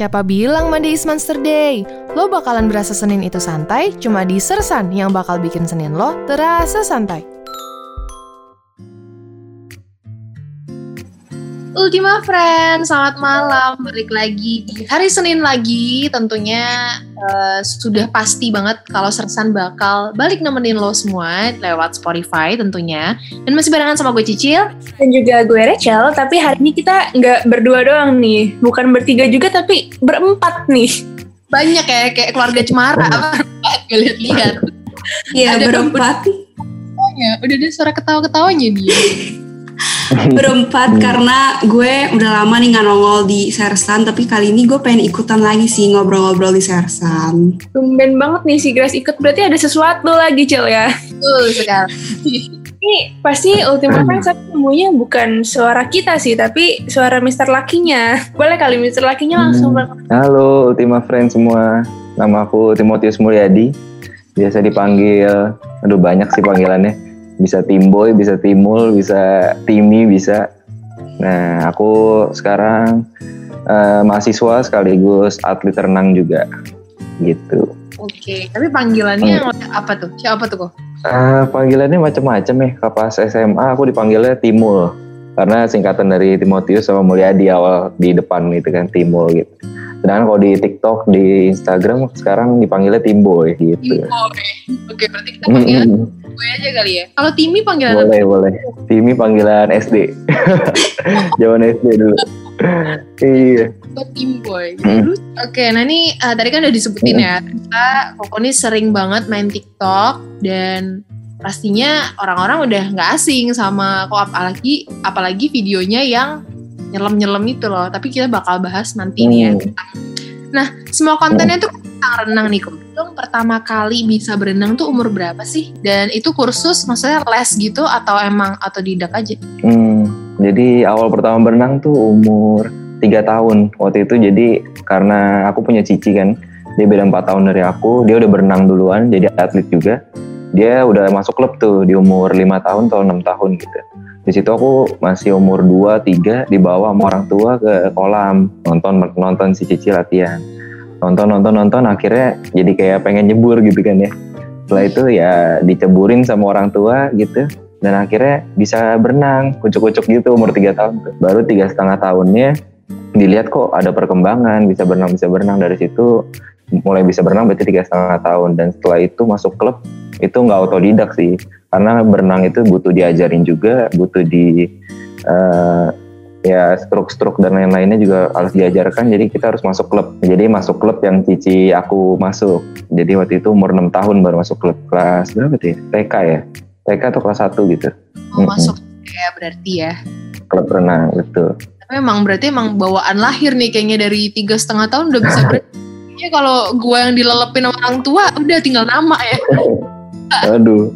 Siapa bilang Monday is Monster Day? Lo bakalan berasa Senin itu santai, cuma di Sersan yang bakal bikin Senin lo terasa santai. Ultima Friends, selamat malam. Balik lagi di hari Senin lagi. Tentunya uh, sudah pasti banget kalau Sersan bakal balik nemenin lo semua lewat Spotify tentunya. Dan masih barengan sama gue Cicil. Dan juga gue Rachel, tapi hari ini kita nggak berdua doang nih. Bukan bertiga juga, tapi berempat nih. Banyak ya, kayak keluarga Cemara. Berempat, gue lihat-lihat. Iya, berempat. Oh ya, udah ada suara ketawa-ketawanya dia. berempat karena gue udah lama nih nggak nongol di Sersan tapi kali ini gue pengen ikutan lagi sih ngobrol-ngobrol di Sersan. Tumben banget nih si Grace ikut berarti ada sesuatu lagi Cil ya. Betul sekali. Ini pasti Ultima Friends semuanya bukan suara kita sih tapi suara Mister Lakinya. Boleh kali Mister Lakinya langsung hmm. Halo Ultima Friends semua. Nama aku Timotius Mulyadi. Biasa dipanggil, aduh banyak sih panggilannya bisa Timboy, bisa Timul, bisa Timi, bisa. Nah, aku sekarang uh, mahasiswa sekaligus atlet renang juga, gitu. Oke, tapi panggilannya hmm. apa tuh? Siapa tuh kok? Uh, panggilannya macam-macam ya. Pas SMA aku dipanggilnya Timul karena singkatan dari Timotius sama Mulyadi awal di depan gitu kan Timul gitu. Sedangkan kalau di TikTok, di Instagram sekarang dipanggilnya Timboy gitu. Timboy. Oke, berarti kita panggil gue aja kali ya. Kalau Timi panggilan Boleh, apa? boleh. Timi panggilan SD. Zaman SD dulu. iya. Oh, Timboy. Hmm. Oke, nah ini uh, tadi kan udah disebutin hmm. ya. Kita Koko ini sering banget main TikTok dan pastinya orang-orang udah nggak asing sama kok apalagi apalagi videonya yang nyelam-nyelam itu loh. Tapi kita bakal bahas nanti hmm. nih ya. Hmm. Nah, semua kontennya tuh tentang renang nih kok. Dong pertama kali bisa berenang tuh umur berapa sih? Dan itu kursus maksudnya les gitu atau emang atau didak aja? Hmm, jadi awal pertama berenang tuh umur tiga tahun waktu itu jadi karena aku punya cici kan dia beda empat tahun dari aku dia udah berenang duluan jadi atlet juga dia udah masuk klub tuh di umur lima tahun atau enam tahun gitu di situ aku masih umur 2 3 dibawa sama orang tua ke kolam nonton nonton si Cici latihan nonton nonton nonton akhirnya jadi kayak pengen nyebur gitu kan ya. Setelah itu ya diceburin sama orang tua gitu. Dan akhirnya bisa berenang kucuk-kucuk gitu umur 3 tahun. Baru tiga setengah tahunnya dilihat kok ada perkembangan bisa berenang bisa berenang. Dari situ mulai bisa berenang berarti tiga setengah tahun. Dan setelah itu masuk klub itu nggak otodidak sih. Karena berenang itu butuh diajarin juga butuh di uh, ya struk-struk dan lain-lainnya juga harus diajarkan. Jadi kita harus masuk klub. Jadi masuk klub yang cici aku masuk. Jadi waktu itu umur 6 tahun baru masuk klub. Kelas berapa tuh ya? TK ya? TK atau kelas 1 gitu. Oh, masuk ya berarti ya. Klub renang betul. Tapi emang berarti emang bawaan lahir nih kayaknya dari tiga setengah tahun udah bisa berenang Ya kalau gue yang dilelepin sama orang tua udah tinggal nama ya. Aduh.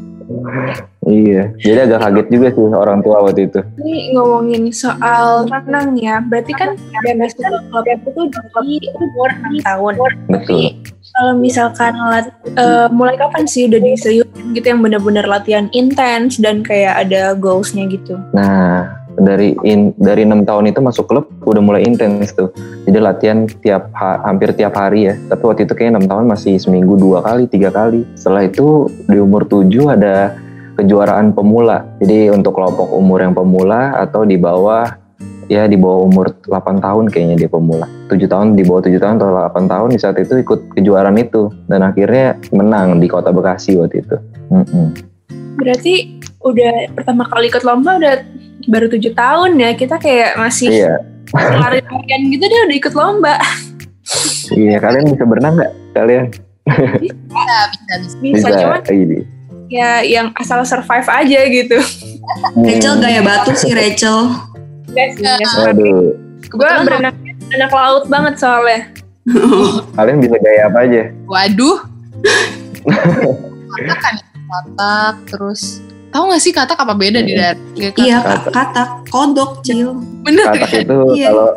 Iya, jadi agak kaget juga sih orang tua waktu itu. Ini ngomongin soal renang ya, berarti kan masuk klub itu tuh di umur 6 tahun. Betul. Kalau misalkan lat, uh, mulai kapan sih udah diserius gitu yang benar-benar latihan intens dan kayak ada goalsnya gitu? Nah, dari in, dari enam tahun itu masuk klub udah mulai intens tuh jadi latihan tiap ha, hampir tiap hari ya tapi waktu itu kayak enam tahun masih seminggu dua kali tiga kali setelah itu di umur tujuh ada kejuaraan pemula. Jadi untuk kelompok umur yang pemula atau di bawah ya di bawah umur 8 tahun kayaknya dia pemula. 7 tahun di bawah 7 tahun atau 8 tahun di saat itu ikut kejuaraan itu. Dan akhirnya menang di kota Bekasi waktu itu. Mm -hmm. berarti udah pertama kali ikut lomba udah baru tujuh tahun ya kita kayak masih iya. lari larian gitu dia udah ikut lomba. Iya kalian bisa berenang nggak? Kalian? Bisa bisa. Bisa, bisa cuman ini. Ya yang asal survive aja gitu hmm. Rachel gaya batu sih Rachel Yes, Aduh. Gue berenang anak laut banget soalnya. Kalian bisa gaya apa aja? Waduh. katak kan, katak terus Tahu gak sih katak apa beda di daerah? Iya, katak. katak, kodok, cil. Bener Katak kan? itu iya. kalau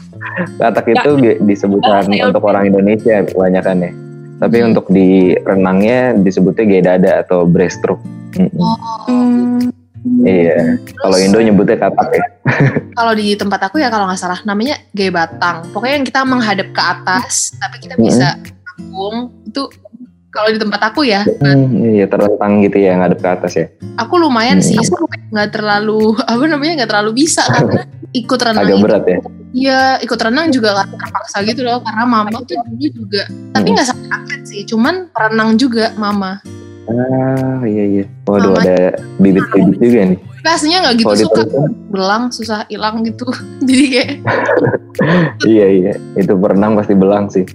katak itu ya. disebutkan ya, untuk orang Indonesia banyak kan ya. Tapi hmm. untuk di renangnya disebutnya gaya dada atau breaststroke. Hmm. Oh. Hmm. Iya. Kalau Indo nyebutnya katak ya. kalau di tempat aku ya kalau nggak salah namanya gaya batang. Pokoknya yang kita menghadap ke atas, tapi kita bisa kampung itu kalau di tempat aku ya. Hmm, iya terlentang gitu ya ngadep ke atas ya. Aku lumayan hmm. sih, nggak terlalu apa namanya nggak terlalu bisa karena ikut renang. Agak berat ya. Iya, ikut renang juga gak terpaksa gitu loh karena mama tuh dulu juga, tapi nggak sampai atlet sih, cuman renang juga mama. Ah iya iya. Waduh mama, ada bibit-bibit juga nih. Pastinya nggak gitu Kalo suka belang susah hilang gitu, jadi kayak. iya iya, itu berenang pasti belang sih.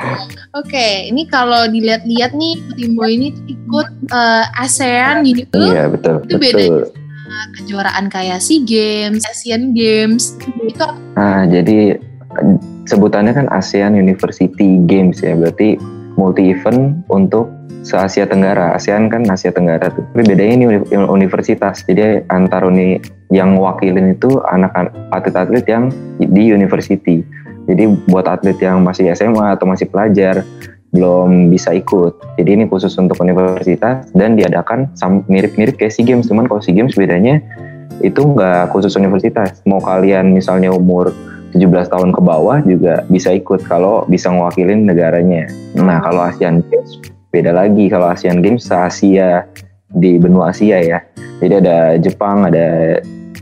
Oke, okay, ini kalau dilihat-lihat nih Timbo ini ikut uh, ASEAN gitu. Iya betul. Itu beda kejuaraan kayak SEA Games, Asian Games itu. Nah, jadi sebutannya kan ASEAN University Games ya, berarti multi event untuk se Asia Tenggara. ASEAN kan Asia Tenggara tuh. Tapi bedanya ini universitas. Jadi antar uni yang wakilin itu anak atlet-atlet yang di university. Jadi buat atlet yang masih SMA atau masih pelajar belum bisa ikut. Jadi ini khusus untuk universitas dan diadakan mirip-mirip kayak SEA Games. Cuman kalau SEA Games bedanya itu nggak khusus universitas. Mau kalian misalnya umur 17 tahun ke bawah juga bisa ikut kalau bisa ngewakilin negaranya. Nah kalau Asian Games beda lagi. Kalau Asian Games se Asia di benua Asia ya. Jadi ada Jepang, ada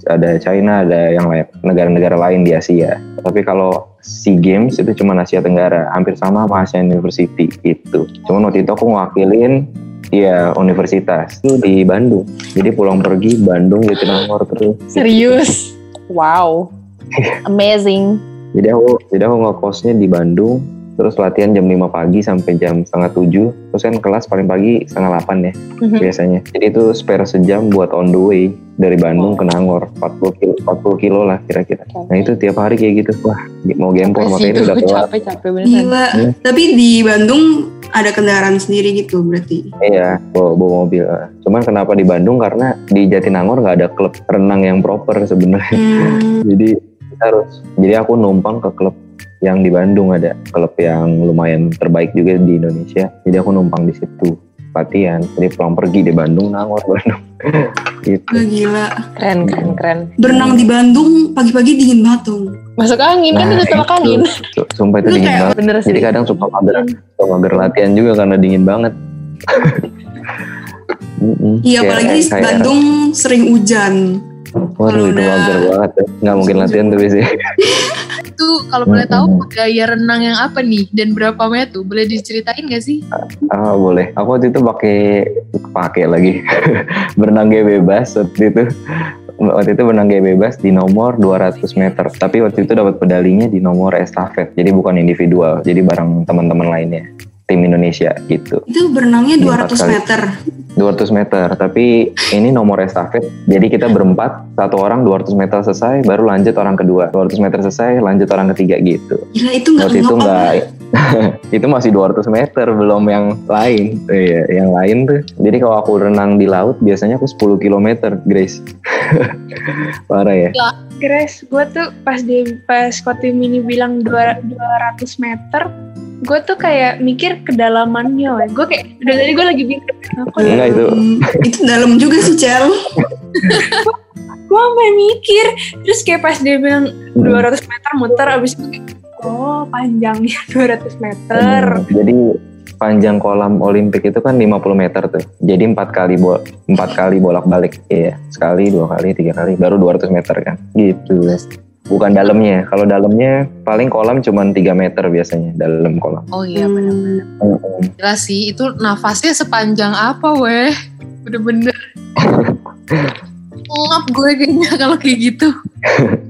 ada China, ada yang lain negara-negara lain di Asia. Tapi kalau SEA Games itu cuma Asia Tenggara, hampir sama sama ASEAN University itu. Cuma waktu itu aku ngwakilin ya universitas itu di Bandung. Jadi pulang pergi Bandung di Jatinangor terus. Serius? Wow. Amazing. jadi aku jadi aku ngekosnya di Bandung terus latihan jam 5 pagi sampai jam setengah 7 terus kan kelas paling pagi setengah 8 ya mm-hmm. biasanya. Jadi itu spare sejam buat on the way dari Bandung oh. ke Nangor. 40 kilo, 40 kilo lah kira-kira. Nah itu tiap hari kayak gitu. Wah mau gempor makanya itu udah capek capek bener Gila. Hmm. tapi di Bandung ada kendaraan sendiri gitu berarti? Iya bawa, bawa mobil. Cuman kenapa di Bandung? Karena di Jatinangor nggak ada klub renang yang proper sebenarnya. Hmm. jadi harus jadi aku numpang ke klub yang di Bandung ada klub yang lumayan terbaik juga di Indonesia. Jadi aku numpang di situ latihan. Jadi pulang pergi di Bandung nangor Bandung. Gitu. gila. Keren keren keren. Berenang di Bandung pagi-pagi dingin banget tuh masuk angin kan nah, kan itu. angin. Sumpah itu dingin banget. bener sih. jadi kadang suka mager suka mager latihan juga karena dingin banget. Iya apalagi kayak, Bandung sering hujan Waduh itu mager banget ya. Nggak mungkin latihan tuh sih. itu kalau boleh tahu gaya renang yang apa nih dan berapa meter? Boleh diceritain gak sih? Ah, boleh. Aku waktu itu pakai pakai lagi berenang gaya bebas waktu itu. Waktu itu berenang gaya bebas di nomor 200 meter. Tapi waktu itu dapat pedalinya di nomor estafet. Jadi bukan individual. Jadi bareng teman-teman lainnya tim Indonesia gitu. Itu berenangnya 200 meter. 200 meter, tapi ini nomor estafet. Jadi kita berempat, satu orang 200 meter selesai, baru lanjut orang kedua. 200 meter selesai, lanjut orang ketiga gitu. Gila itu nggak itu enggak itu masih 200 meter belum yang lain. Iya, yang lain tuh. Jadi kalau aku renang di laut biasanya aku 10 km, Grace. Parah ya. Grace, gue tuh pas di pas Kotim ini bilang 200 meter, gue tuh kayak mikir kedalamannya gue kayak udah tadi gue lagi mikir aku Enggak itu. Itu dalam juga sih Cel. Gue sampai mikir terus kayak pas dia bilang 200 meter muter abis itu oh panjangnya 200 meter. Hmm, jadi panjang kolam Olimpik itu kan 50 meter tuh. Jadi empat kali bol empat kali bolak balik iya sekali dua kali tiga kali baru 200 meter kan. Gitu bukan dalamnya. Kalau dalamnya paling kolam cuma 3 meter biasanya dalam kolam. Oh iya benar-benar. Hmm. Gila sih itu nafasnya sepanjang apa weh? Bener-bener. Ngap gue kayaknya kalau kayak gitu.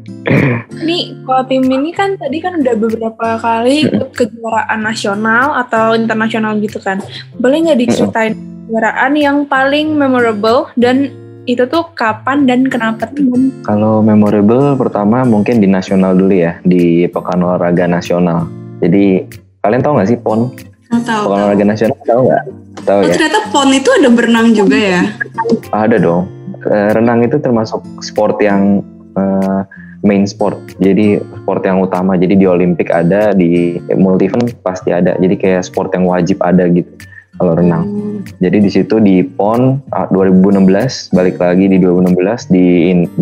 Nih, kalau tim ini kan tadi kan udah beberapa kali ikut kejuaraan nasional atau internasional gitu kan. Boleh nggak diceritain kejuaraan yang paling memorable dan itu tuh kapan dan kenapa tuh? Kalau memorable pertama mungkin di nasional dulu ya, di Pekan Olahraga Nasional. Jadi kalian tahu nggak sih PON? tahu. Pekan Olahraga Nasional tahu nggak? Tahu oh, ya. Ternyata PON itu ada berenang juga ya? Ada dong. Eh, renang itu termasuk sport yang uh, main sport. Jadi sport yang utama. Jadi di Olimpik ada, di multi event pasti ada. Jadi kayak sport yang wajib ada gitu. Kalau renang. Hmm. Jadi di situ di PON 2016 balik lagi di 2016 di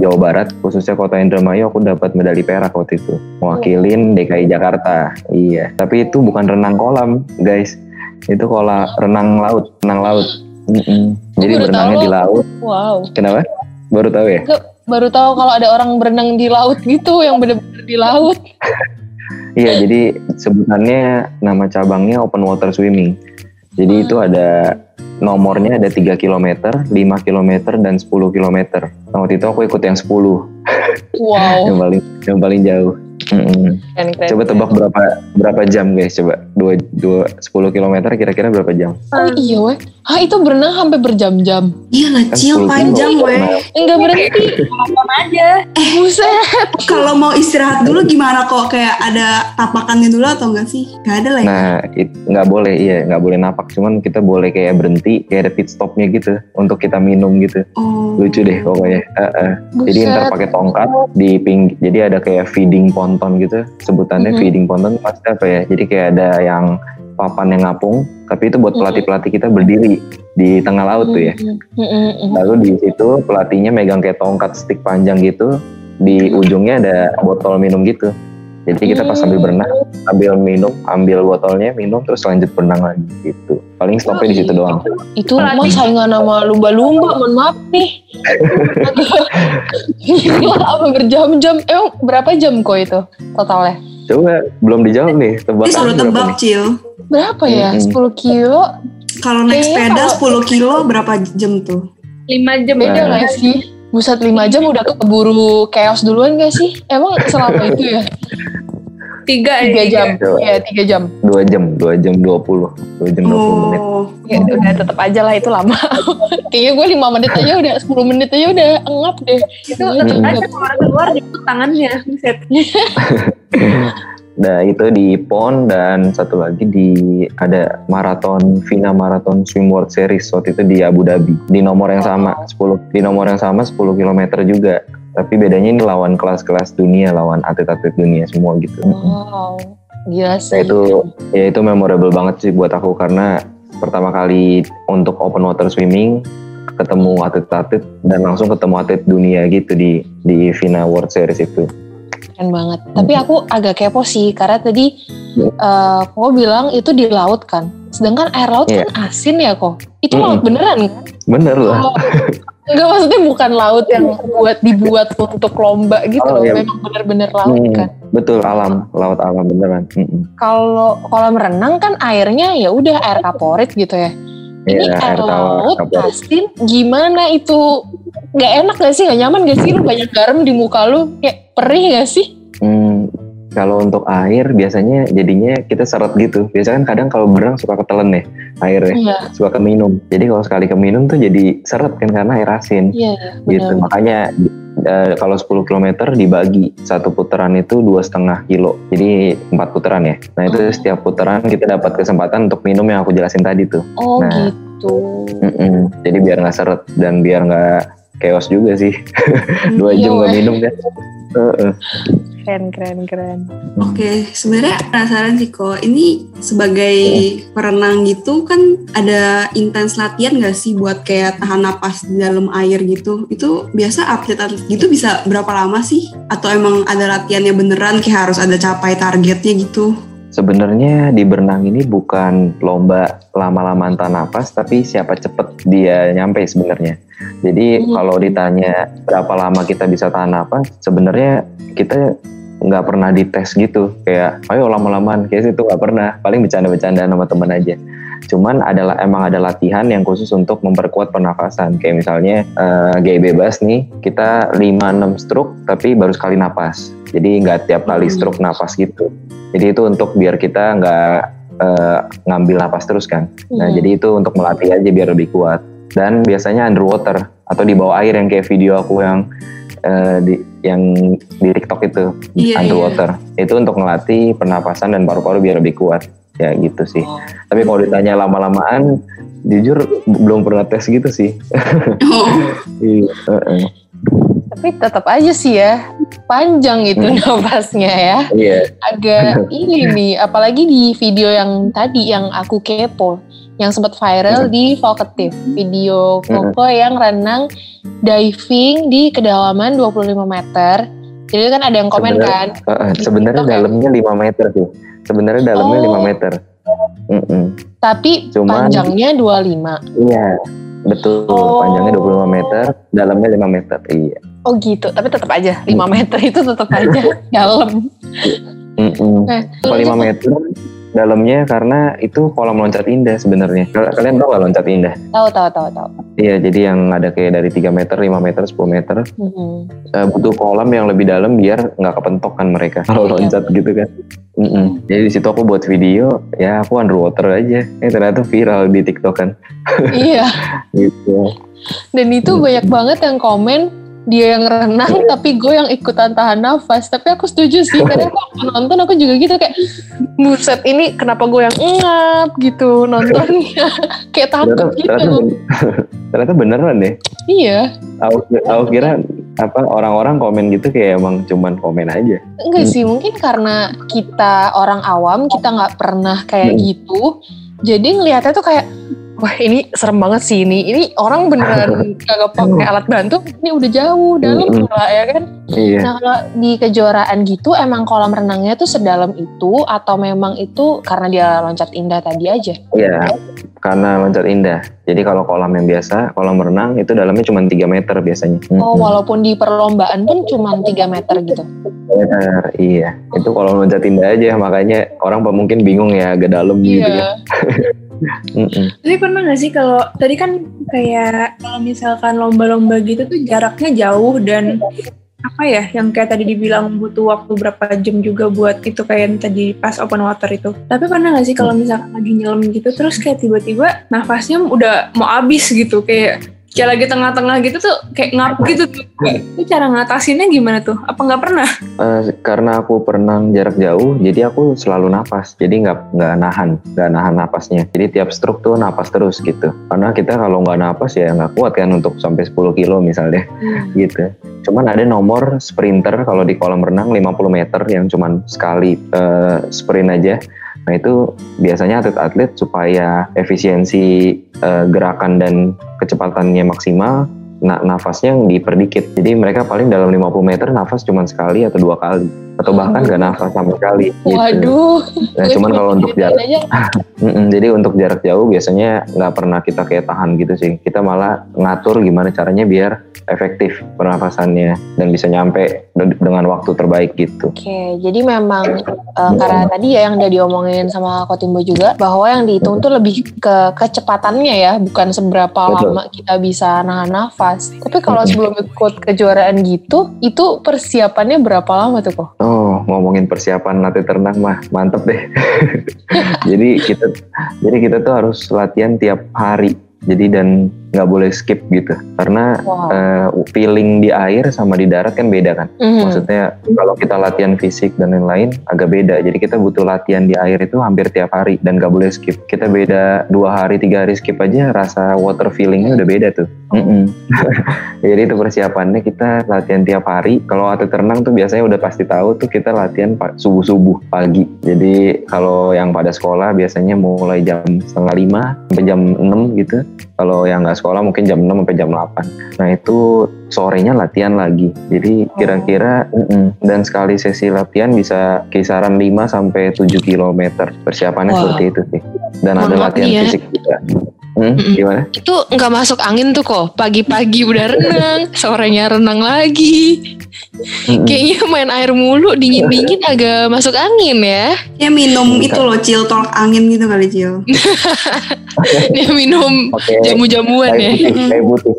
Jawa Barat khususnya kota Indramayu aku dapat medali perak waktu itu mewakilin DKI Jakarta. Iya. Tapi itu bukan renang kolam guys. Itu kolam renang laut, renang laut. Mm -mm. Jadi berenangnya di laut. Wow. Kenapa? Baru tahu ya? Baru tahu kalau ada orang berenang di laut gitu yang benar-benar di laut. iya, jadi sebutannya nama cabangnya open water swimming. Jadi hmm. itu ada nomornya ada 3 km, 5 km dan 10 km. Nah, waktu itu aku ikut yang 10. Wow. yang paling yang paling jauh. Mm -hmm. Coba tebak berapa berapa jam guys? Coba dua dua sepuluh kilometer kira-kira berapa jam? Oh iya weh. Hah itu berenang sampai berjam-jam. Iya lah cil panjang weh. Enggak berhenti. Apa aja. Eh buset. Kalau mau istirahat dulu gimana kok? Kayak ada tapakannya dulu atau enggak sih? Gak ada lah ya? Nah it, nggak boleh iya nggak boleh napak. Cuman kita boleh kayak berhenti kayak ada pit stopnya gitu untuk kita minum gitu. Oh. Lucu deh pokoknya. Uh -uh. Jadi ntar pakai tongkat di ping. Jadi ada kayak feeding ponton gitu sebutannya mm -hmm. feeding ponton pasti apa ya jadi kayak ada yang papan yang ngapung tapi itu buat pelatih pelatih kita berdiri di tengah laut tuh ya lalu di situ pelatihnya megang kayak tongkat stick panjang gitu di ujungnya ada botol minum gitu jadi kita pas sambil berenang, ambil minum, ambil botolnya, minum, terus lanjut berenang lagi gitu. Paling stopnya di situ doang. Itu mah saingan sama lumba-lumba, mohon maaf nih. Gila, apa berjam-jam? Emang berapa jam kok itu totalnya? Coba belum dijawab nih, tebak. Ini tebak, Cil. Berapa ya? Hmm. 10 kilo? Kalau naik sepeda kalau... 10 kilo berapa jam tuh? 5 jam beda nah. gak sih? Buset 5 jam udah keburu chaos duluan gak sih? Emang selama itu ya? Tiga, tiga jam, ya tiga jam. Dua jam, dua jam dua puluh, dua jam dua puluh menit. Oh. Ya udah tetap aja lah itu lama. Kayaknya gue lima menit aja udah, sepuluh menit aja udah engap deh. Itu tetap aja keluar keluar di tangannya. Nah itu di PON dan satu lagi di ada maraton Vina Marathon Swim World Series waktu itu di Abu Dhabi. Di nomor yang sama 10 di nomor yang sama 10 km juga. Tapi bedanya ini lawan kelas-kelas dunia lawan atlet-atlet dunia semua gitu. Wow gila sih. Nah, itu ya itu memorable banget sih buat aku karena pertama kali untuk open water swimming ketemu atlet-atlet dan langsung ketemu atlet dunia gitu di di Vina World Series itu keren banget. Tapi aku agak kepo sih karena tadi uh, kok bilang itu di laut kan. Sedangkan air laut yeah. kan asin ya kok. Itu mm laut beneran kan? Bener lah. Oh, enggak maksudnya bukan laut yang buat dibuat untuk lomba gitu oh, loh. Iya. Memang bener-bener laut hmm, kan. Betul alam, laut alam beneran. Kalau kolam renang kan airnya ya udah air kaporit gitu ya. Ini yeah, air, air laut asin gimana itu? Nggak enak gak sih? Nggak nyaman gak sih? Lu banyak garam di muka lu kayak perih gak sih? Hmm, kalau untuk air biasanya jadinya kita seret gitu. Biasanya kan kadang kalau berenang suka ketelen nih airnya, iya. suka keminum. Jadi kalau sekali keminum tuh jadi seret kan karena air asin. Iya, iya gitu. Makanya uh, kalau 10 km dibagi satu putaran itu dua setengah kilo. Jadi empat putaran ya. Nah itu oh. setiap putaran kita dapat kesempatan untuk minum yang aku jelasin tadi tuh. Oh nah, gitu. Mm -mm. Jadi biar nggak seret dan biar nggak chaos juga sih. dua jam nggak minum kan. Keren, keren, keren. Oke, okay, sebenarnya penasaran sih kok. Ini sebagai perenang gitu kan ada intens latihan gak sih buat kayak tahan napas di dalam air gitu? Itu biasa atlet-atlet gitu bisa berapa lama sih? Atau emang ada latihannya beneran kayak harus ada capai targetnya gitu? Sebenarnya di berenang ini bukan lomba lama-lama tahan napas, tapi siapa cepet dia nyampe sebenarnya. Jadi hmm. kalau ditanya berapa lama kita bisa tahan napas, sebenarnya kita nggak pernah dites gitu kayak ayo lama-lamaan kayak itu nggak pernah paling bercanda-bercanda sama teman aja cuman adalah emang ada latihan yang khusus untuk memperkuat pernafasan. Kayak misalnya uh, gaya bebas nih kita 5-6 stroke tapi baru sekali napas. Jadi nggak tiap kali hmm. stroke napas gitu. Jadi itu untuk biar kita nggak uh, ngambil napas terus kan. Nah hmm. jadi itu untuk melatih aja biar lebih kuat. Dan biasanya underwater atau di bawah air yang kayak video aku yang uh, di yang di TikTok itu yeah, underwater. Yeah. itu untuk melatih pernapasan dan paru-paru biar lebih kuat ya gitu sih oh. tapi kalau ditanya lama-lamaan jujur belum pernah tes gitu sih oh. iya, uh -uh. tapi tetap aja sih ya panjang itu hmm. napasnya ya yeah. agak ini nih apalagi di video yang tadi yang aku kepo yang sempat viral di Vokatif video Koko yang renang diving di kedalaman 25 meter jadi kan ada yang komen Sebenarnya- kan Uh, sebenarnya ya? dalamnya 5 meter sih. Sebenarnya dalamnya Oh. 5 meter. Mm-mm. tapi Cuman- panjangnya 25 Iya. Betul, Oh. panjangnya 25 meter, dalamnya 5 meter. Iya. oh gitu tapi tetap aja 5 meter itu tetap aja dalam Mm-mm. Nah, Kalau 5 meter dalamnya karena itu kolam loncat indah sebenarnya. Kal- Kalian tahu nggak loncat indah? tahu tahu tahu tahu Iya, jadi yang ada kayak dari 3 meter, 5 meter, 10 meter. Mhm. Eh, butuh kolam yang lebih dalam biar nggak kepentok kan mereka kalau Iya. loncat gitu kan. Mm-mm. Jadi di situ aku buat video, ya aku underwater aja. Eh ternyata viral di TikTok kan. iya Gitu. Dan itu banyak banget yang komen dia yang renang tapi gue yang ikutan tahan nafas. Tapi aku setuju sih karena aku nonton aku juga gitu kayak buset ini kenapa gue yang ngap gitu nontonnya kayak Ternyata, takut gitu. ternyata, ben- ternyata beneran deh. Iya, Aku, aku kira apa orang-orang komen gitu kayak emang cuman komen aja. enggak sih mungkin karena kita orang awam kita nggak pernah kayak Hmm. gitu. Jadi ngelihatnya tuh kayak wah ini serem banget sih ini. Ini orang beneran kagak pakai alat bantu. Ini udah jauh dalam Hmm. pula ya kan. Iya. Nah kalau di kejuaraan gitu emang kolam renangnya tuh sedalam itu atau memang itu karena dia loncat indah tadi aja? Iya, karena loncat indah. Jadi kalau kolam yang biasa, kolam renang itu dalamnya cuma 3 meter biasanya. Oh Mm-mm. walaupun di perlombaan pun cuma 3 meter gitu. Meter, iya. Itu kalau loncat indah aja, makanya orang mungkin bingung ya agak dalam gitu ya. Mm-mm. Tapi pernah gak sih kalau tadi kan kayak kalau misalkan lomba-lomba gitu tuh jaraknya jauh dan apa ya yang kayak tadi dibilang butuh waktu berapa jam juga buat itu kayak yang tadi pas open water itu. Tapi pernah gak sih kalau misalkan lagi nyelam gitu terus kayak tiba-tiba nafasnya udah mau habis gitu kayak kayak lagi tengah-tengah gitu tuh kayak ngap gitu tuh. Itu cara ngatasinnya gimana tuh? Apa nggak pernah? Eh, karena aku perenang jarak jauh, jadi aku selalu napas. Jadi nggak nggak nahan, nggak nahan napasnya. Jadi tiap stroke tuh napas terus gitu. Karena kita kalau nggak napas ya nggak kuat kan untuk sampai 10 kilo misalnya gitu. Cuman ada nomor sprinter kalau di kolam renang 50 meter yang cuman sekali eh, sprint aja. Nah itu biasanya atlet-atlet supaya efisiensi eh, gerakan dan kecepatannya maksimal, na nafasnya diperdikit. Jadi mereka paling dalam 50 meter nafas cuma sekali atau dua kali, atau bahkan nggak nafas sama sekali. Gitu. Waduh. Nah, cuman kalau untuk jarak jadi untuk jarak jauh biasanya nggak pernah kita kayak tahan gitu sih. Kita malah ngatur gimana caranya biar efektif pernafasannya dan bisa nyampe de- dengan waktu terbaik gitu. Oke, jadi memang eh, karena tadi ya yang udah diomongin sama Kotimbo juga bahwa yang dihitung tuh lebih ke kecepatannya ya, bukan seberapa Betul. lama kita bisa nahan nafas. Tapi kalau sebelum ikut kejuaraan gitu, itu persiapannya berapa lama tuh kok? Oh, ngomongin persiapan latih renang mah mantep deh. jadi kita jadi kita tuh harus latihan tiap hari. Jadi dan nggak boleh skip gitu. Karena Wow. eh, feeling di air sama di darat kan beda kan. Mhm. Maksudnya kalau kita latihan fisik dan lain-lain agak beda. Jadi kita butuh latihan di air itu hampir tiap hari dan gak boleh skip. Kita beda dua hari tiga hari skip aja rasa water feelingnya udah beda tuh. Mm-mm. Jadi itu persiapannya kita latihan tiap hari. Kalau atlet renang tuh biasanya udah pasti tahu tuh kita latihan pa- subuh-subuh pagi. Jadi kalau yang pada sekolah biasanya mulai jam setengah lima sampai jam 6 gitu. Kalau yang nggak sekolah mungkin jam 6 sampai jam 8. Nah itu sorenya latihan lagi. Jadi kira-kira mm-mm. dan sekali sesi latihan bisa kisaran 5 sampai 7 km. Persiapannya Wah. seperti itu sih. Dan Mohon ada latihan ya. fisik juga. Hmm, Mm-mm. gimana? Itu nggak masuk angin tuh kok. Pagi-pagi udah renang, sorenya renang lagi. Mm-mm. Kayaknya main air mulu, dingin-dingin agak masuk angin ya. Ya minum itu loh cil tolak angin gitu kali cil. Dia minum Oke. jamu-jamuan ya. Kayak putih, kayak putih.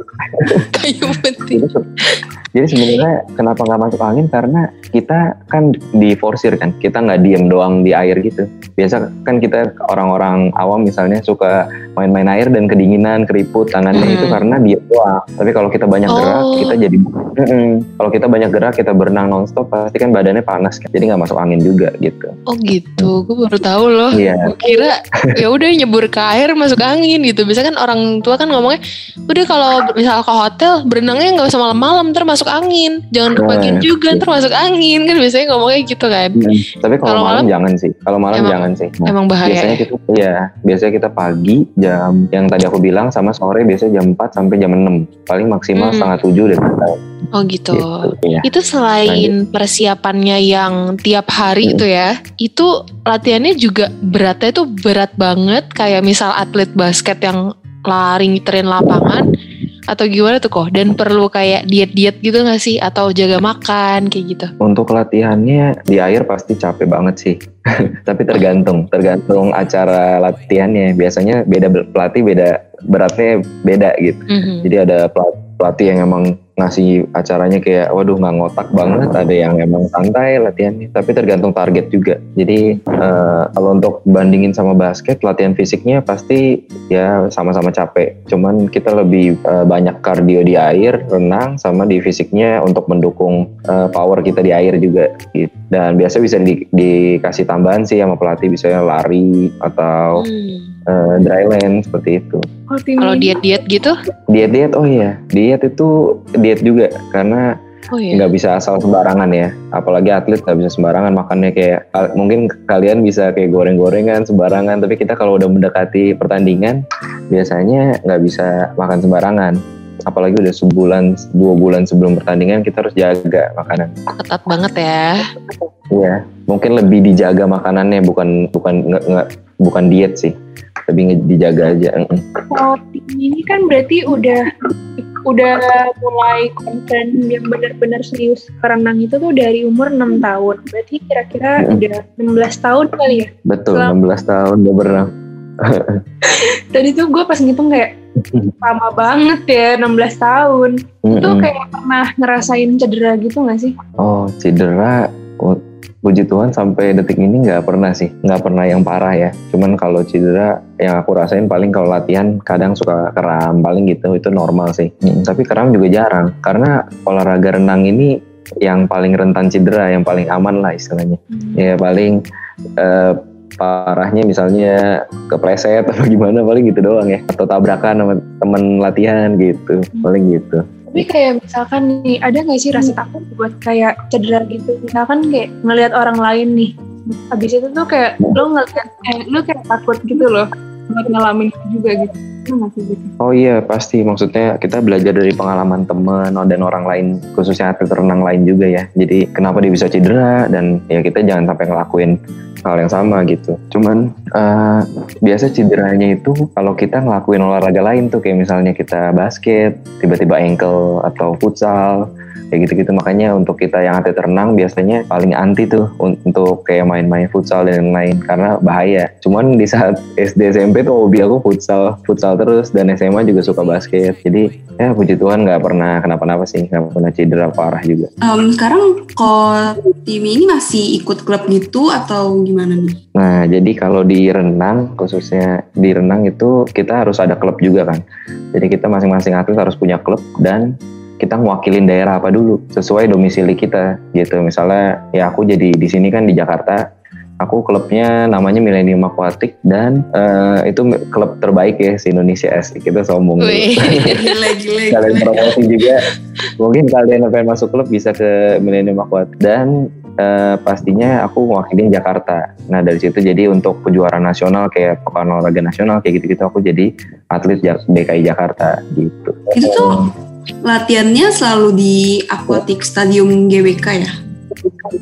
Kayu putih. Jadi, se- jadi sebenarnya kenapa nggak masuk angin karena kita kan diforsir kan, kita nggak diem doang di air gitu. Biasa kan kita orang-orang awam misalnya suka main-main air dan kedinginan, keriput tangannya Hmm. itu karena diem doang. Tapi kalau kita banyak gerak, Oh. kita jadi kalau kita banyak gerak, kita berenang nonstop pasti kan badannya panas kan. Jadi nggak masuk angin juga gitu. Oh gitu, gue baru tahu loh. Iya. Gue kira ya udah nyebur ke air masuk angin gitu. Biasa kan orang tua kan ngomongnya, udah kalau misal ke hotel berenangnya nggak usah malam-malam, ntar masuk angin jangan kebagian Nah, juga iya. ntar masuk angin kan biasanya ngomongnya gitu kan Hmm, Tapi kalau malam, malam? jangan sih. Kalau malam Emang- jangan sih. Nah, emang bahaya biasanya ya? kita iya, biasanya kita pagi jam yang tadi aku bilang sama sore biasanya jam 4 sampai jam 6. Paling maksimal Hmm. setengah 7 udah selesai. oh gitu Gitu, iya. itu selain persiapannya yang tiap hari Hmm. itu ya itu latihannya juga beratnya itu berat banget kayak misal atlet basket yang lari ngiterin lapangan atau gimana tuh kok dan perlu kayak diet-diet gitu gak sih atau jaga makan kayak gitu Untuk latihannya di air pasti capek banget sih. Tapi tergantung, tergantung acara latihannya. Biasanya beda pelatih beda beratnya beda gitu. Mhm. Jadi ada pelat- pelatih yang emang ngasih acaranya kayak waduh nggak ngotak banget, ada yang emang santai latihannya. Tapi tergantung target juga. Jadi eh, kalau untuk bandingin sama basket, latihan fisiknya pasti ya sama-sama capek. Cuman kita lebih eh, banyak kardio di air, renang, sama di fisiknya untuk mendukung eh, power kita di air juga. Gitu. Dan biasa bisa di- dikasih tambahan sih sama pelatih, misalnya lari atau Hmm. Eh, dry land seperti itu. kalau diet-diet gitu Diet-diet, oh iya, diet itu diet juga karena oh iya nggak bisa asal sembarangan ya. Apalagi atlet nggak bisa sembarangan makannya kayak mungkin kalian bisa kayak goreng-gorengan sembarangan, tapi kita kalau udah mendekati pertandingan biasanya nggak bisa makan sembarangan. Apalagi udah sebulan, dua bulan sebelum pertandingan kita harus jaga makanan. ketat banget ya Iya, mungkin lebih dijaga makanannya bukan bukan nge- nge- bukan diet sih, lebih nge- dijaga aja. Mm-mm. Roti ini kan berarti udah udah mulai konsen yang benar-benar serius renang itu tuh dari umur 6 tahun. Berarti kira-kira Mm. udah 16 tahun kali ya. Betul, Selama- 16 tahun udah berenang. Tadi tuh gue pas ngitung kayak lama banget ya 16 tahun. Itu Mm-mm. kayak pernah ngerasain cedera gitu gak sih? Oh, cedera. Puji Tuhan sampai detik ini nggak pernah sih, nggak pernah yang parah ya. Cuman kalau cedera yang aku rasain paling kalau latihan kadang suka kram, paling gitu itu normal sih. Mm, tapi kram juga jarang karena olahraga renang ini yang paling rentan cedera, yang paling aman lah istilahnya. Ya paling eh, parahnya misalnya kepleset atau gimana paling gitu doang ya atau tabrakan sama temen latihan gitu paling gitu Tapi kayak misalkan nih, ada gak sih rasa takut buat kayak cedera gitu? Misalkan kayak ngelihat orang lain nih, habis itu tuh kayak lo ngeliat, eh, lo kayak takut gitu loh buat ngalamin juga gitu. Gitu? Oh iya pasti maksudnya kita belajar dari pengalaman temen dan orang lain khususnya atlet renang lain juga ya. Jadi kenapa dia bisa cedera dan ya kita jangan sampai ngelakuin hal yang sama gitu. Cuman eh, biasa cederanya itu kalau kita ngelakuin olahraga lain tuh kayak misalnya kita basket, tiba-tiba ankle atau futsal kayak gitu-gitu makanya untuk kita yang atlet renang biasanya paling anti tuh un- untuk kayak main-main futsal dan lain-lain karena bahaya. Cuman di saat SD SMP tuh hobi aku futsal, futsal terus dan SMA juga suka basket. Jadi ya puji Tuhan nggak pernah kenapa-napa sih, nggak pernah cedera parah juga. Em, sekarang kalau tim ini masih ikut klub gitu atau gimana nih? Nah jadi kalau di renang khususnya di renang itu kita harus ada klub juga kan. Jadi kita masing-masing atlet harus punya klub dan kita ngewakilin daerah apa dulu sesuai domisili kita gitu. Misalnya ya aku jadi di sini kan di Jakarta. Aku klubnya namanya Millennium Aquatic dan eh, itu klub terbaik ya se Indonesia asik kita sombong. Wih. Kalian promosi juga mungkin kalian pengen masuk klub bisa ke Millennium Aquatic dan eh, pastinya aku mewakilin Jakarta nah dari situ jadi untuk kejuaraan nasional kayak pekan olahraga nasional kayak gitu-gitu aku jadi atlet DKI Jakarta gitu Itu tuh latihannya selalu di Aquatic Stadium GBK ya?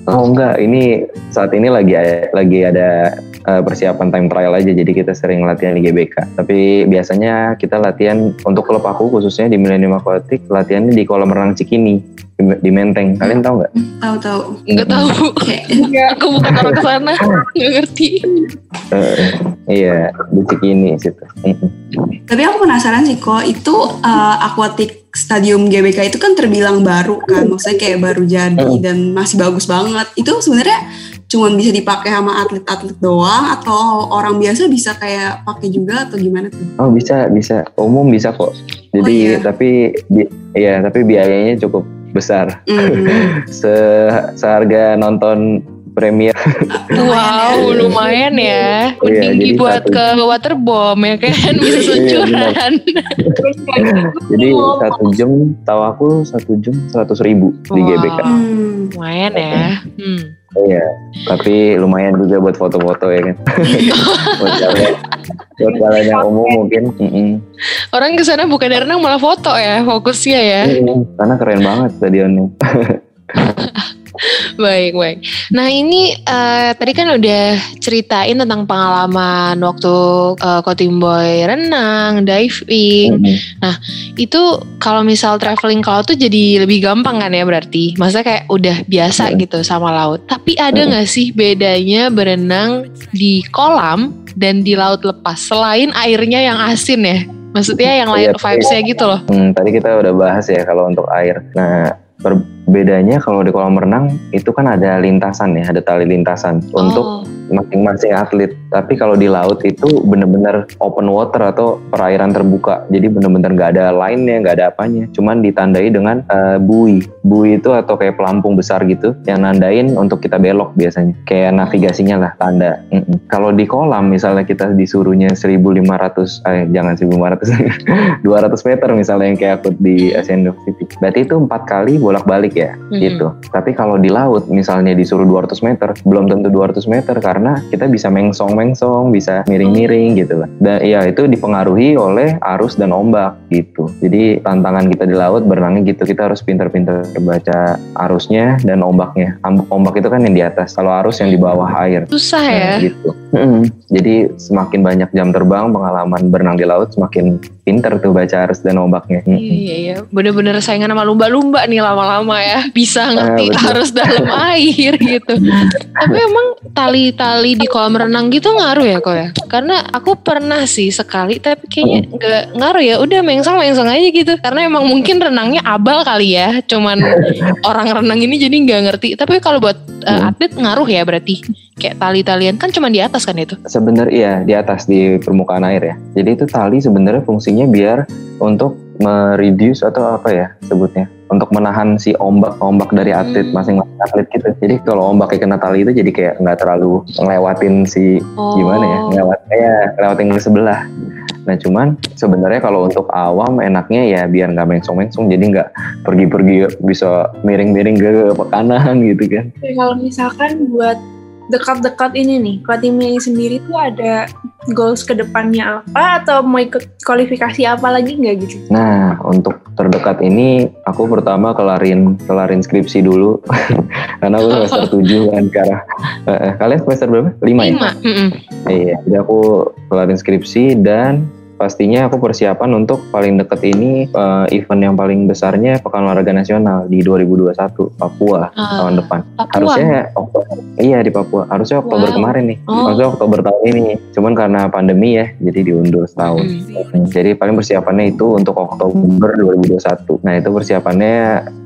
oh enggak. Ini saat ini lagi lagi ada eh, persiapan time trial aja. Jadi kita sering latihan di GBK. Tapi biasanya kita latihan untuk klub aku khususnya di Millennium Aquatic latihannya di kolam renang Cikini di, di Menteng. Kalian tahu nggak Tahu-tahu. nggak tahu. Aku bukan orang ke sana nggak ngerti. Eh, iya di Cikini situ. Tapi aku penasaran sih kok itu uh, Aquatic Stadium GBK itu kan terbilang baru kan, maksudnya kayak baru jadi Mm. dan masih bagus banget. Itu sebenarnya cuma bisa dipakai sama atlet-atlet doang atau orang biasa bisa kayak pakai juga atau gimana tuh? Oh bisa bisa umum bisa kok. Jadi Oh, iya. tapi bi- ya tapi biayanya cukup besar. Hmm. Se seharga nonton premier. Wow, lumayan ya. Oh iya, Tinggi buat satu- ke waterbomb ya kan, bisa Iya, seluncuran. Jadi satu jam, tahu aku satu jam seratus ribu di Wow. GBK. Hmm. Lumayan ya. Hmm. Iya, tapi lumayan juga buat foto-foto ya kan. buat kalian, buat kalian yang umum mungkin. mm-mm. Orang ke sana bukan renang malah foto ya, fokusnya ya. Mm-mm. Karena keren banget stadionnya. Baik, baik. Nah ini eh, tadi kan udah ceritain tentang pengalaman waktu uh, Kotimboy renang, diving. Mm-mm. Itu kalau misal traveling ke laut tuh jadi lebih gampang kan ya berarti. Maksudnya kayak udah biasa Iya. gitu sama laut. Tapi ada Mm. nggak sih bedanya berenang di kolam dan di laut lepas selain airnya yang asin ya? Maksudnya yang lain Iya, vibes-nya gitu loh. Hmm, tadi kita udah bahas ya kalau untuk air. Nah, berbedanya kalau di kolam renang itu kan ada lintasan ya, ada tali lintasan untuk Oh. masing-masing atlet. Tapi kalau di laut itu bener-bener open water atau perairan terbuka. Jadi bener-bener nggak ada line-nya, nggak ada apanya. Cuman ditandai dengan eh, bui. Bui itu atau kayak pelampung besar gitu yang nandain untuk kita belok biasanya. Kayak navigasinya lah tanda. Mm-mm. Kalau di kolam misalnya kita disuruhnya 1500 eh jangan 1500 200 meter misalnya yang kayak aku di Asian Pacific. Berarti itu empat kali bolak-balik ya Mhm. gitu. Tapi kalau di laut misalnya disuruh 200 meter, belum tentu 200 meter karena kita bisa mengsong-mengsong, bisa miring-miring gitu lah. Dan ya itu dipengaruhi oleh arus dan ombak gitu. Jadi tantangan kita di laut berenangnya gitu. Kita harus pinter-pinter baca arusnya dan ombaknya. Ombak itu kan yang di atas, kalau arus yang di bawah air. Susah Nah, ya. gitu. Jadi semakin banyak jam terbang, pengalaman berenang di laut semakin pinter tuh baca arus dan ombaknya. Iya iya iya, bener-bener saingan sama lumba-lumba nih lama-lama ya, bisa ngerti betul. harus dalam air gitu. Tapi emang tali-tali di kolam renang gitu ngaruh ya kok ya? Karena aku pernah sih sekali, tapi kayaknya nggak ngaruh ya. Udah mengsong aja gitu. Karena emang mungkin renangnya abal kali ya, cuman orang renang ini jadi nggak ngerti. Tapi kalau buat uh, atlet ngaruh ya berarti. Kayak tali-talian kan cuma di atas kan itu. Sebenarnya iya di atas di permukaan air ya. Jadi itu tali sebenarnya fungsinya biar untuk mereduce atau apa ya sebutnya untuk menahan si ombak-ombak dari atlet Hmm. masing-masing atlet gitu. Jadi kalau ombaknya kena tali itu jadi kayak nggak terlalu ngelewatin si Oh. gimana ya ngelewat ya ngelewatin ke sebelah. Nah cuman sebenarnya kalau untuk awam enaknya ya biar nggak mengsong-mengsong jadi nggak pergi-pergi bisa miring-miring ke kanan gitu kan. Kalau misalkan buat dekat-dekat ini nih, ke ini sendiri tuh ada goals ke depannya apa atau mau ikut kualifikasi apa lagi nggak gitu? Nah, untuk terdekat ini aku pertama kelarin kelarin skripsi dulu karena aku semester 7 kan sekarang. Eh, eh, kalian semester berapa? 5 ya? Lima. Mm-mm. Iya, jadi aku kelarin skripsi dan pastinya aku persiapan untuk paling deket ini eh, event yang paling besarnya Pekan Olahraga Nasional di 2021 Papua Ah, tahun depan. Papua. Harusnya Oktober. Iya di Papua. Harusnya Oktober Wow. kemarin nih. Oh. Harusnya Oktober tahun ini. Cuman karena pandemi ya, jadi diundur setahun. Mm. Hmm, Jadi paling persiapannya itu untuk Oktober 2021. Nah itu persiapannya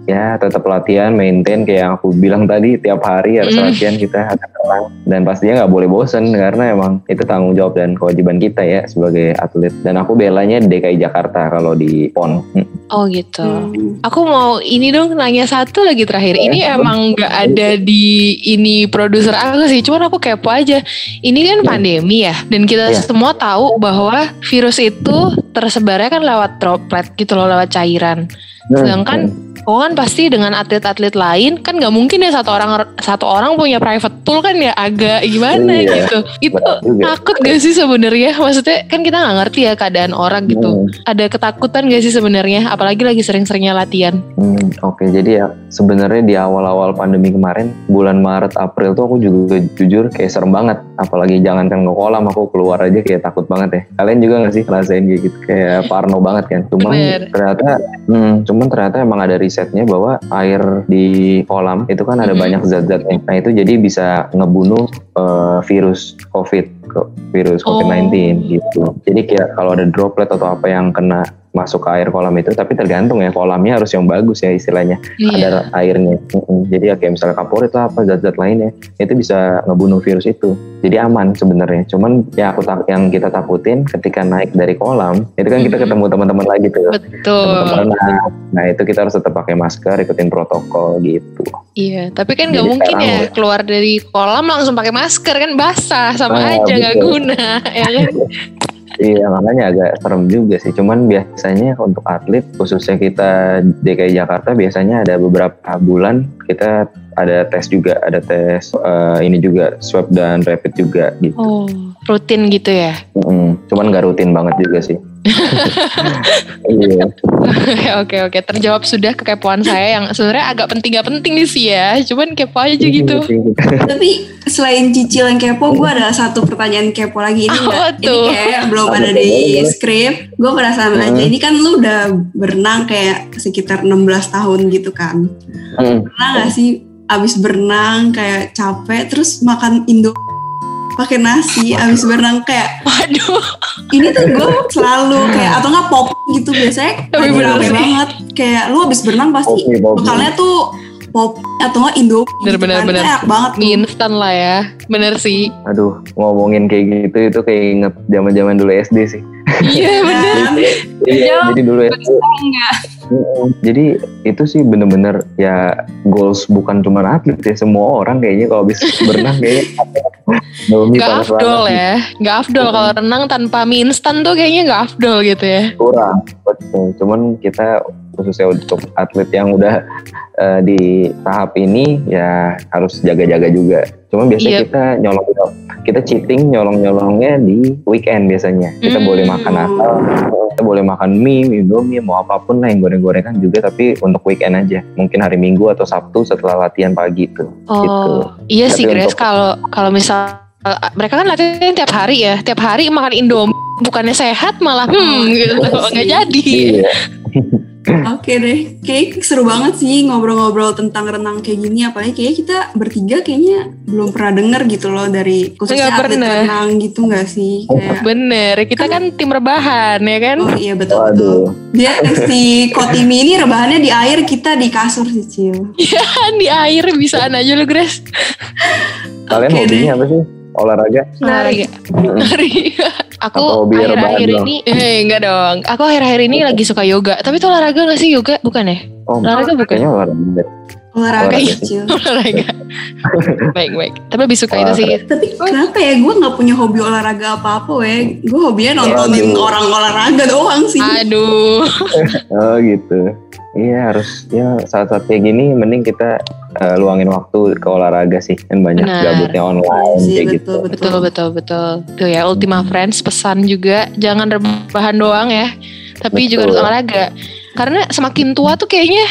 ya tetap latihan, maintain kayak yang aku bilang tadi tiap hari harus Mm. latihan kita akan tenang dan pastinya nggak boleh bosen karena emang itu tanggung jawab dan kewajiban kita ya sebagai atlet. Dan aku belanya di DKI Jakarta kalau di PON. Hmm. Oh gitu. Hmm. Aku mau ini dong nanya satu lagi terakhir. Ini Eh, emang nggak ada di ini produser aku sih. Cuman aku kepo aja. Ini kan pandemi ya, dan kita Iya. semua tahu bahwa virus itu tersebarnya kan lewat droplet gitu loh, lewat cairan. Sedangkan Oh kan pasti dengan atlet-atlet lain kan nggak mungkin ya satu orang satu orang punya private pool kan ya agak gimana Iya, gitu. Itu takut gak sih sebenarnya? Maksudnya kan kita nggak ngerti ya keadaan orang gitu. Hmm. Ada ketakutan gak sih sebenarnya? Apalagi lagi sering-seringnya latihan. Hmm, Oke, jadi ya sebenarnya di awal-awal pandemi kemarin, bulan Maret, April tuh aku juga jujur kayak serem banget. Apalagi jangankan ke kolam, aku keluar aja kayak takut banget ya. Kalian juga gak sih ngerasain kayak gitu? Kayak parno banget kan. Cuman Bener. ternyata, hmm, cuman ternyata emang ada risetnya bahwa air di kolam itu kan ada banyak zat-zatnya. Nah itu jadi bisa ngebunuh eh, virus COVID, virus COVID-19 Oh. gitu. Jadi kayak kalau ada droplet atau apa yang kena masuk ke air kolam itu tapi tergantung ya kolamnya harus yang bagus ya istilahnya. Iya. ada airnya. Jadi ya kayak misalnya kaporit lah apa zat-zat lainnya itu bisa ngebunuh virus itu. Jadi aman sebenarnya. Cuman ya aku tak yang kita takutin ketika naik dari kolam itu kan kita ketemu teman-teman lagi tuh. Betul. teman-teman renang. nah itu kita harus tetap pakai masker ikutin protokol gitu. Iya, tapi kan nggak mungkin ya udah- keluar dari kolam langsung pakai masker kan basah sama Ah, aja nggak guna ya kan. Iya makanya agak serem juga sih. Cuman biasanya untuk atlet khususnya kita DKI Jakarta biasanya ada beberapa bulan kita ada tes juga, ada tes eh, ini juga swab dan rapid juga gitu. Oh, rutin gitu ya. Mm, Cuman nggak rutin banget juga sih. Iya. oke oke, terjawab sudah kekepoan saya yang sebenarnya agak penting gak penting nih sih ya. Cuman kepo aja gitu. Tapi selain cicil yang kepo, gue ada satu pertanyaan kepo lagi ini Apa enggak. Ini tuh? kayak belum ada di skrip. Gue penasaran aja. Hmm. Ini kan lu udah berenang kayak sekitar 16 tahun gitu kan. Mm. Pernah gak sih abis berenang kayak capek terus makan Indo pakai nasi abis berenang kayak Waduh, ini tuh gue selalu kayak atau nggak pop gitu biasanya Tapi bener sih. banget kayak lu abis berenang pasti kopi. bekalnya tuh pop atau nggak Indo Bener, bener, kan. bener. enak banget tuh. mie instan lah ya. Bener sih. Aduh ngomongin kayak gitu itu kayak inget zaman-zaman dulu SD sih. Iya bener. Iya, Jawab. jadi dulu SD. enggak Mm-mm. Jadi itu sih bener-bener ya goals bukan cuma atlet ya semua orang kayaknya kalau bisa berenang kayaknya Domi Gak panas afdol ya. Gak afdol kalau renang tanpa mie instan tuh kayaknya gak afdol gitu ya. kurang betul. Cuman kita khususnya untuk atlet yang udah eh, di tahap ini ya harus jaga-jaga juga cuman biasanya Iya. kita nyolong kita cheating nyolong-nyolongnya di weekend biasanya kita Hmm. boleh makan asal kita boleh makan mie, indomie, mau apa pun lah yang goreng-gorengan juga tapi untuk weekend aja mungkin hari minggu atau sabtu setelah latihan pagi tuh Oh, Gitu. iya sih Tapi Grace untuk- kalau kalau misal eh, mereka kan latihan tiap hari ya, tiap hari makan Indomie bukannya sehat malah hmm gitu iya nggak jadi. iya Oke deh, kayak seru banget sih ngobrol-ngobrol tentang renang kayak gini. Apalagi kayak kita bertiga kayaknya belum pernah denger gitu loh dari khususnya Nggak atlet pernah. renang gitu nggak sih? Kayak, Bener, kita kan tim rebahan ya kan. oh iya betul waduh Dia si Kotimi ini rebahannya di air, kita di kasur sih Cil. Kan di air bisaan aja lu Grace. kalian Oke hobinya deh. apa sih olahraga Olahraga. Nari. Aku akhir-akhir ini, eh enggak dong. Aku akhir-akhir ini lagi suka yoga. Tapi itu olahraga gak sih yoga? Bukan ya? oh Olahraga bukan? kayaknya olahraga Olahraga Olahraga. Olahraga. baik baik. Tapi lebih suka itu sih. Tapi kenapa ya gue nggak punya hobi olahraga apa-apa weh. Gue hobinya nontonin Aduh. orang olahraga doang sih. Aduh. Oh gitu. Iya harus ya saat-saat kayak gini mending kita eh, luangin waktu ke olahraga sih kan banyak Benar. gabutnya online Iya sih, kayak gitu. betul, betul. Betul betul betul. Tuh ya Ultima Friends pesan juga jangan rebahan doang ya, tapi juga harus Betul. olahraga. Karena semakin tua tuh kayaknya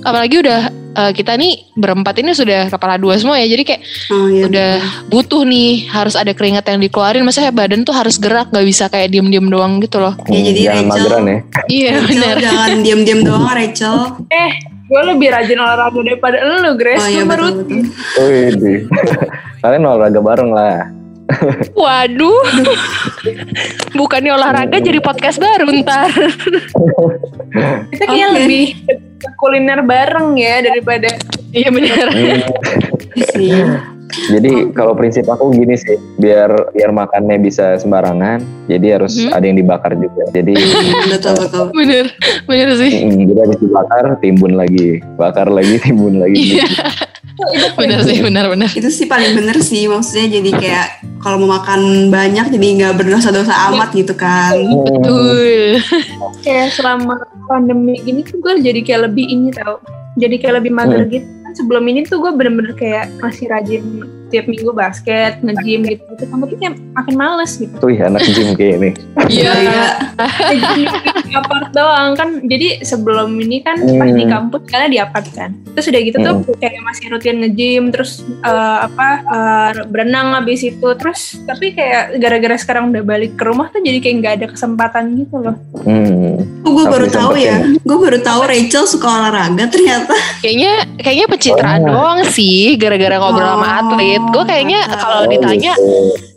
apalagi udah eh, kita nih berempat ini sudah kepala dua semua ya. Jadi kayak Oh, iya, udah butuh nih harus ada keringat yang dikeluarin. Maksudnya badan tuh harus gerak nggak bisa kayak diem-diem doang gitu loh. Ya, jadi jangan Rachel- mageran ya. Iya Rachel, benar. jangan diam-diam doang Rachel. eh gue lebih rajin olahraga daripada lu Grace Oh iya betul betul. Kalian olahraga bareng lah. Waduh. Bukannya olahraga jadi podcast baru ntar. kita kayaknya Oke. lebih ke kuliner bareng ya daripada Iya benar. Hmm, Iya sih. Jadi kalau prinsip aku gini sih, biar biar makannya bisa sembarangan, jadi harus Mhm. ada yang dibakar juga. Jadi. Bener, bener sih. mm, jadi habis dibakar timbun lagi, bakar lagi timbun lagi. Iya. Bener sih, benar benar. Itu sih paling bener sih maksudnya jadi kayak kalau mau makan banyak jadi nggak berdosa-dosa amat gitu kan. Betul. kayak selama pandemi gini tuh gue jadi kayak lebih ini tau jadi kayak lebih mager Hmm. gitu kan sebelum ini tuh gue bener-bener kayak masih rajin tiap minggu basket nge-gym gitu gitu tapi kayak makin males gitu Tuh ya anak gym kayak ini. Iya. Iya. Di apart doang kan jadi sebelum ini kan pas di Hmm. kampus karena di apart kan terus udah gitu tuh kayak masih rutin nge-gym terus eh, apa eh, berenang habis itu terus tapi kayak gara-gara sekarang udah balik ke rumah tuh jadi kayak nggak ada kesempatan gitu loh Hmm. Oh, gue baru tahu ya. sempetin. Gue baru tahu Rachel suka olahraga ternyata. Kayaknya kayaknya pencitraan Oh. doang sih gara-gara ngobrol sama Oh, atlet. Gue kayaknya mantap. kalau Oh, ditanya.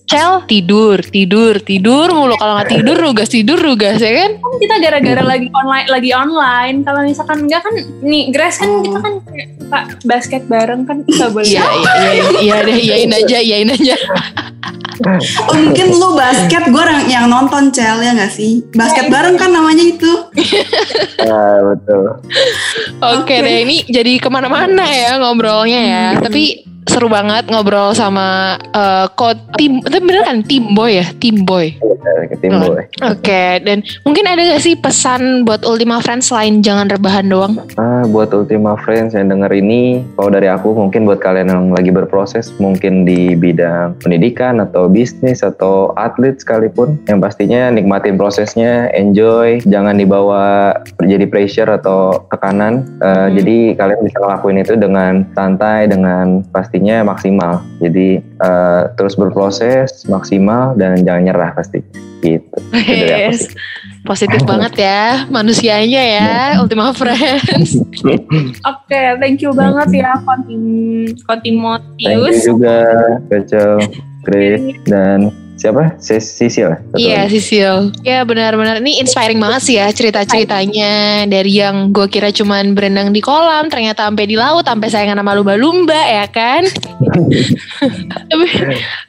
Cel tidur, tidur, tidur mulu. Kalau nggak tidur, rugas tidur, rugas ya kan? Kan kita gara-gara lagi online, lagi online. Kalau misalkan enggak kan, nih Grace kan kita kan kayak suka basket bareng kan nggak boleh. Iya, iya, iya, iya deh, iyain aja, iyain aja. Oh, mungkin lu basket, gue orang yang nonton Cel ya gak sih? Basket bareng kan namanya itu. Ah, betul. Oke Oke. deh, ini jadi ke mana-mana ya ngobrolnya ya. Tapi seru banget ngobrol sama eh, kok tim, tapi bener kan tim boy ya, tim boy. Ke tim Oh. boy. Oke, dan mungkin ada gak sih pesan buat Ultima Friends selain jangan rebahan doang? Ah, buat Ultima Friends yang denger ini, kalau dari aku mungkin buat kalian yang lagi berproses, mungkin di bidang pendidikan atau bisnis atau atlet sekalipun, yang pastinya nikmatin prosesnya, enjoy, jangan dibawa jadi pressure atau tekanan. Eh, Hmm. Jadi kalian bisa ngelakuin itu dengan santai, dengan pastinya maksimal. Jadi eh, terus berproses maksimal dan jangan nyerah pasti. Gitu. Yes. Positif banget ya manusianya ya Ultima Friends. Oke, thank you banget ya Kontim Thank you Kontimotius. juga, Rachel, Grace, dan siapa? Sis- Sisil. Satu Iya. Sisil. Ya benar-benar ini inspiring banget sih ya cerita-ceritanya dari yang gue kira cuman berenang di kolam ternyata sampai di laut sampai sayangan sama lumba-lumba ya kan. Tapi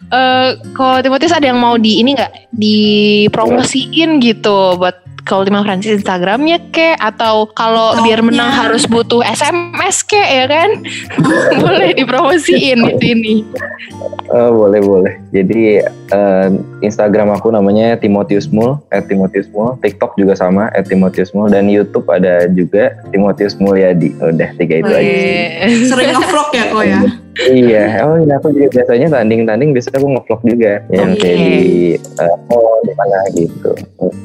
eh kalau Timotius ada yang mau di ini nggak dipromosiin gitu buat kalau Ultima Friends Instagramnya kek atau kalau biar menang harus butuh SMS kek ya kan boleh dipromosiin di sini. Oh, boleh boleh. Jadi eh, Instagram aku namanya Timotius Mul, Timotius Mul. TikTok juga sama, Timotius Mul. Dan YouTube ada juga Timotius Mulyadi. Udah tiga itu aja. sih. Weh. Sering ngevlog ya kok ya? Iya, oh iya aku juga biasanya tanding-tanding biasanya aku ngevlog juga yang Oke. kayak di eh, mall di mana gitu.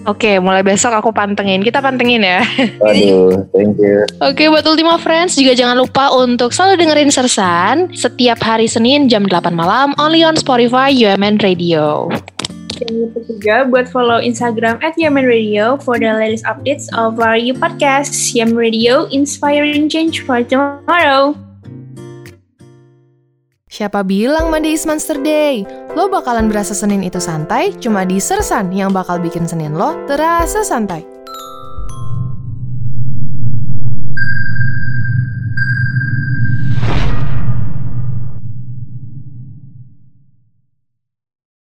Oke, mulai besok aku pantengin. Kita pantengin ya. Waduh, thank you. Oke, buat Ultima Friends juga jangan lupa untuk selalu dengerin Sersan setiap hari Senin jam 8 malam only on Spotify UMN Radio. Jangan lupa juga buat follow Instagram at Yemen Radio for the latest updates of our new podcast, Yemen Radio Inspiring Change for Tomorrow. Siapa bilang Monday is Monster Day? Lo bakalan berasa Senin itu santai, cuma di Sersan yang bakal bikin Senin lo terasa santai.